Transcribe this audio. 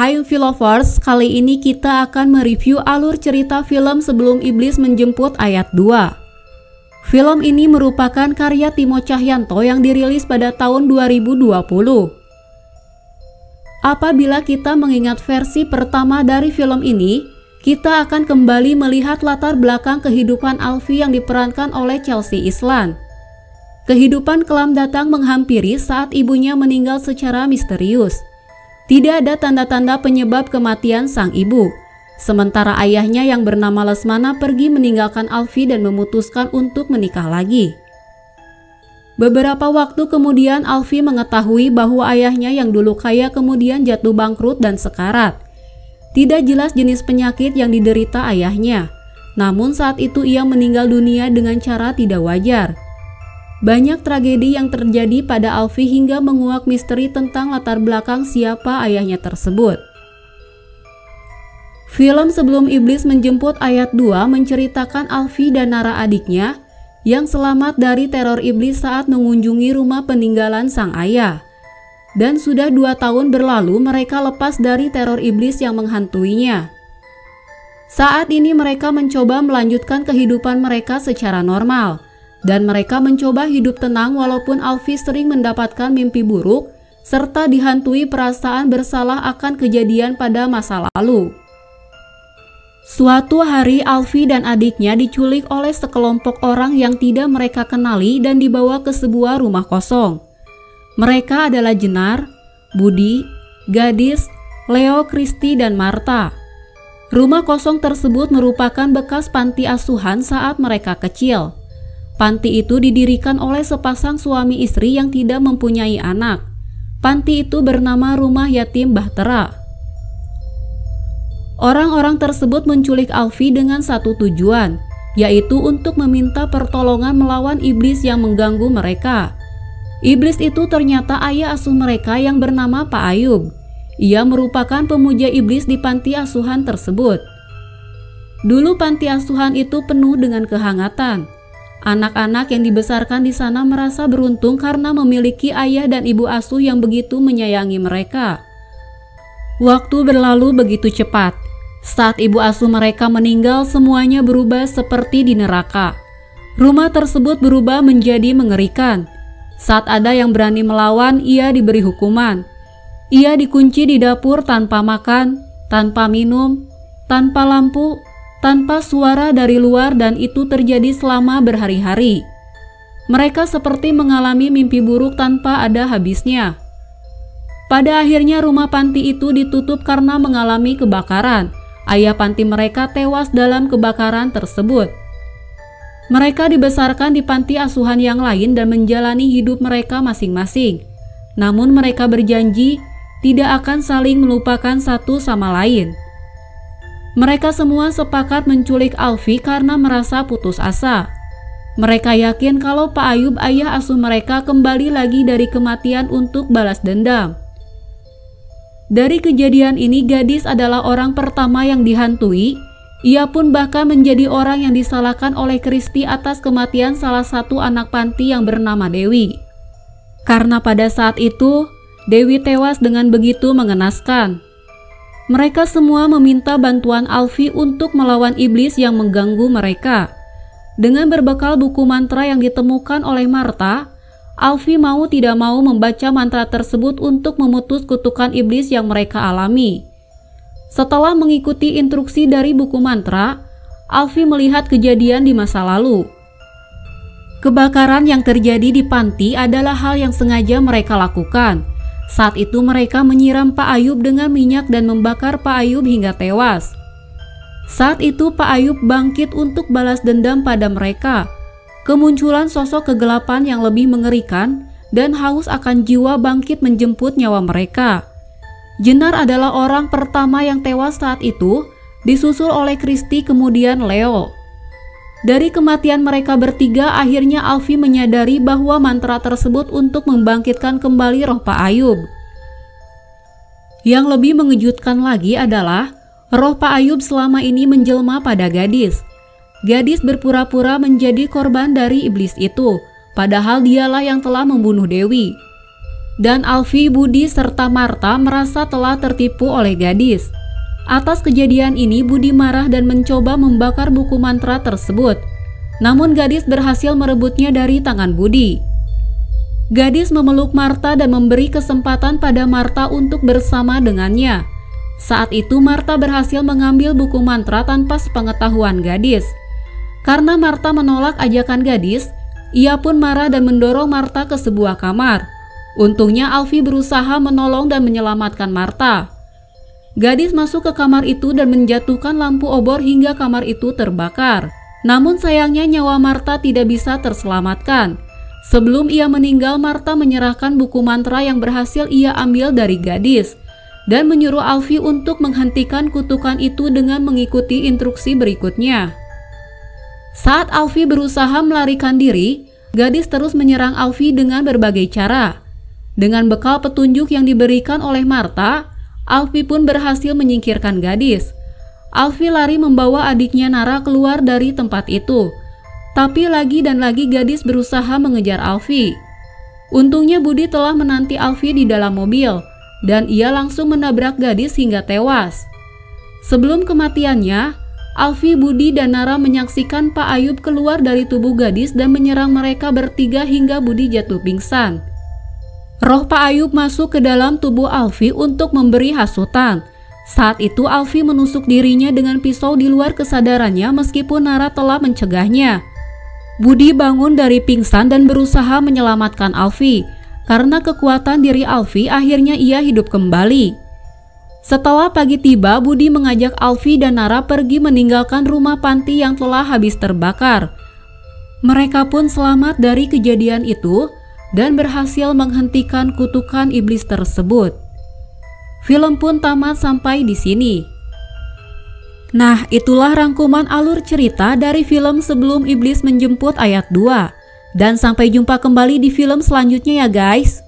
Hai Philovers, kali ini kita akan mereview alur cerita film Sebelum Iblis Menjemput ayat 2. Film ini merupakan karya Timo Cahyanto yang dirilis pada tahun 2020. Apabila kita mengingat versi pertama dari film ini, kita akan kembali melihat latar belakang kehidupan Alfie yang diperankan oleh Chelsea Islan. Kehidupan kelam datang menghampiri saat ibunya meninggal secara misterius. Tidak ada tanda-tanda penyebab kematian sang ibu. Sementara ayahnya yang bernama Lesmana pergi meninggalkan Alfi dan memutuskan untuk menikah lagi. Beberapa waktu kemudian Alfi mengetahui bahwa ayahnya yang dulu kaya kemudian jatuh bangkrut dan sekarat. Tidak jelas jenis penyakit yang diderita ayahnya. Namun saat itu ia meninggal dunia dengan cara tidak wajar. Banyak tragedi yang terjadi pada Alfi hingga menguak misteri tentang latar belakang siapa ayahnya tersebut. Film Sebelum Iblis Menjemput ayat 2 menceritakan Alfi dan Nara adiknya yang selamat dari teror iblis saat mengunjungi rumah peninggalan sang ayah. Dan sudah dua tahun berlalu mereka lepas dari teror iblis yang menghantuinya. Saat ini mereka mencoba melanjutkan kehidupan mereka secara normal dan mereka mencoba hidup tenang walaupun Alfi sering mendapatkan mimpi buruk serta dihantui perasaan bersalah akan kejadian pada masa lalu. Suatu hari Alfi dan adiknya diculik oleh sekelompok orang yang tidak mereka kenali dan dibawa ke sebuah rumah kosong. Mereka adalah Jenar, Budi, Gadis, Leo, Kristi, dan Marta. Rumah kosong tersebut merupakan bekas panti asuhan saat mereka kecil. Panti itu didirikan oleh sepasang suami istri yang tidak mempunyai anak. Panti itu bernama Rumah Yatim Bahtera. Orang-orang tersebut menculik Alfi dengan satu tujuan, yaitu untuk meminta pertolongan melawan iblis yang mengganggu mereka. Iblis itu ternyata ayah asuh mereka yang bernama Pak Ayub. Ia merupakan pemuja iblis di panti asuhan tersebut. Dulu panti asuhan itu penuh dengan kehangatan. Anak-anak yang dibesarkan di sana merasa beruntung karena memiliki ayah dan ibu asuh yang begitu menyayangi mereka. Waktu berlalu begitu cepat. Saat ibu asuh mereka meninggal, semuanya berubah seperti di neraka. Rumah tersebut berubah menjadi mengerikan. Saat ada yang berani melawan, ia diberi hukuman. Ia dikunci di dapur tanpa makan, tanpa minum, tanpa lampu, tanpa suara dari luar dan itu terjadi selama berhari-hari. Mereka seperti mengalami mimpi buruk tanpa ada habisnya. Pada akhirnya rumah panti itu ditutup karena mengalami kebakaran. Ayah panti mereka tewas dalam kebakaran tersebut. Mereka dibesarkan di panti asuhan yang lain dan menjalani hidup mereka masing-masing. Namun mereka berjanji tidak akan saling melupakan satu sama lain. Mereka semua sepakat menculik Alfi karena merasa putus asa. Mereka yakin kalau Pak Ayub ayah asuh mereka kembali lagi dari kematian untuk balas dendam. Dari kejadian ini gadis adalah orang pertama yang dihantui. Ia pun bahkan menjadi orang yang disalahkan oleh Kristi atas kematian salah satu anak panti yang bernama Dewi. Karena pada saat itu, Dewi tewas dengan begitu mengenaskan. Mereka semua meminta bantuan Alfi untuk melawan iblis yang mengganggu mereka. Dengan berbekal buku mantra yang ditemukan oleh Marta, Alfi mau tidak mau membaca mantra tersebut untuk memutus kutukan iblis yang mereka alami. Setelah mengikuti instruksi dari buku mantra, Alfi melihat kejadian di masa lalu. Kebakaran yang terjadi di panti adalah hal yang sengaja mereka lakukan saat itu mereka menyiram Pak Ayub dengan minyak dan membakar Pak Ayub hingga tewas. Saat itu Pak Ayub bangkit untuk balas dendam pada mereka. Kemunculan sosok kegelapan yang lebih mengerikan dan haus akan jiwa bangkit menjemput nyawa mereka. Jenar adalah orang pertama yang tewas saat itu, disusul oleh Kristi kemudian Leo. Dari kematian mereka bertiga, akhirnya Alfi menyadari bahwa mantra tersebut untuk membangkitkan kembali roh Pak Ayub. Yang lebih mengejutkan lagi adalah roh Pak Ayub selama ini menjelma pada gadis. Gadis berpura-pura menjadi korban dari iblis itu, padahal dialah yang telah membunuh Dewi. dan Alfi, Budi, serta Marta merasa telah tertipu oleh gadis. Atas kejadian ini, Budi marah dan mencoba membakar buku mantra tersebut. Namun gadis berhasil merebutnya dari tangan Budi. Gadis memeluk Marta dan memberi kesempatan pada Marta untuk bersama dengannya. Saat itu Marta berhasil mengambil buku mantra tanpa sepengetahuan gadis. Karena Marta menolak ajakan gadis, ia pun marah dan mendorong Marta ke sebuah kamar. Untungnya Alfi berusaha menolong dan menyelamatkan Marta. Gadis masuk ke kamar itu dan menjatuhkan lampu obor hingga kamar itu terbakar. Namun sayangnya nyawa Marta tidak bisa terselamatkan. Sebelum ia meninggal, Marta menyerahkan buku mantra yang berhasil ia ambil dari gadis dan menyuruh Alfi untuk menghentikan kutukan itu dengan mengikuti instruksi berikutnya. Saat Alfi berusaha melarikan diri, gadis terus menyerang Alfi dengan berbagai cara. Dengan bekal petunjuk yang diberikan oleh Marta, Alfi pun berhasil menyingkirkan gadis. Alfi lari membawa adiknya Nara keluar dari tempat itu. Tapi lagi dan lagi gadis berusaha mengejar Alfi. Untungnya Budi telah menanti Alfi di dalam mobil dan ia langsung menabrak gadis hingga tewas. Sebelum kematiannya, Alfi, Budi, dan Nara menyaksikan Pak Ayub keluar dari tubuh gadis dan menyerang mereka bertiga hingga Budi jatuh pingsan. Roh Pak Ayub masuk ke dalam tubuh Alfi untuk memberi hasutan. Saat itu Alfi menusuk dirinya dengan pisau di luar kesadarannya meskipun Nara telah mencegahnya. Budi bangun dari pingsan dan berusaha menyelamatkan Alfi. Karena kekuatan diri Alfi akhirnya ia hidup kembali. Setelah pagi tiba, Budi mengajak Alfi dan Nara pergi meninggalkan rumah panti yang telah habis terbakar. Mereka pun selamat dari kejadian itu dan berhasil menghentikan kutukan iblis tersebut. Film pun tamat sampai di sini. Nah, itulah rangkuman alur cerita dari film Sebelum Iblis Menjemput ayat 2. Dan sampai jumpa kembali di film selanjutnya ya guys.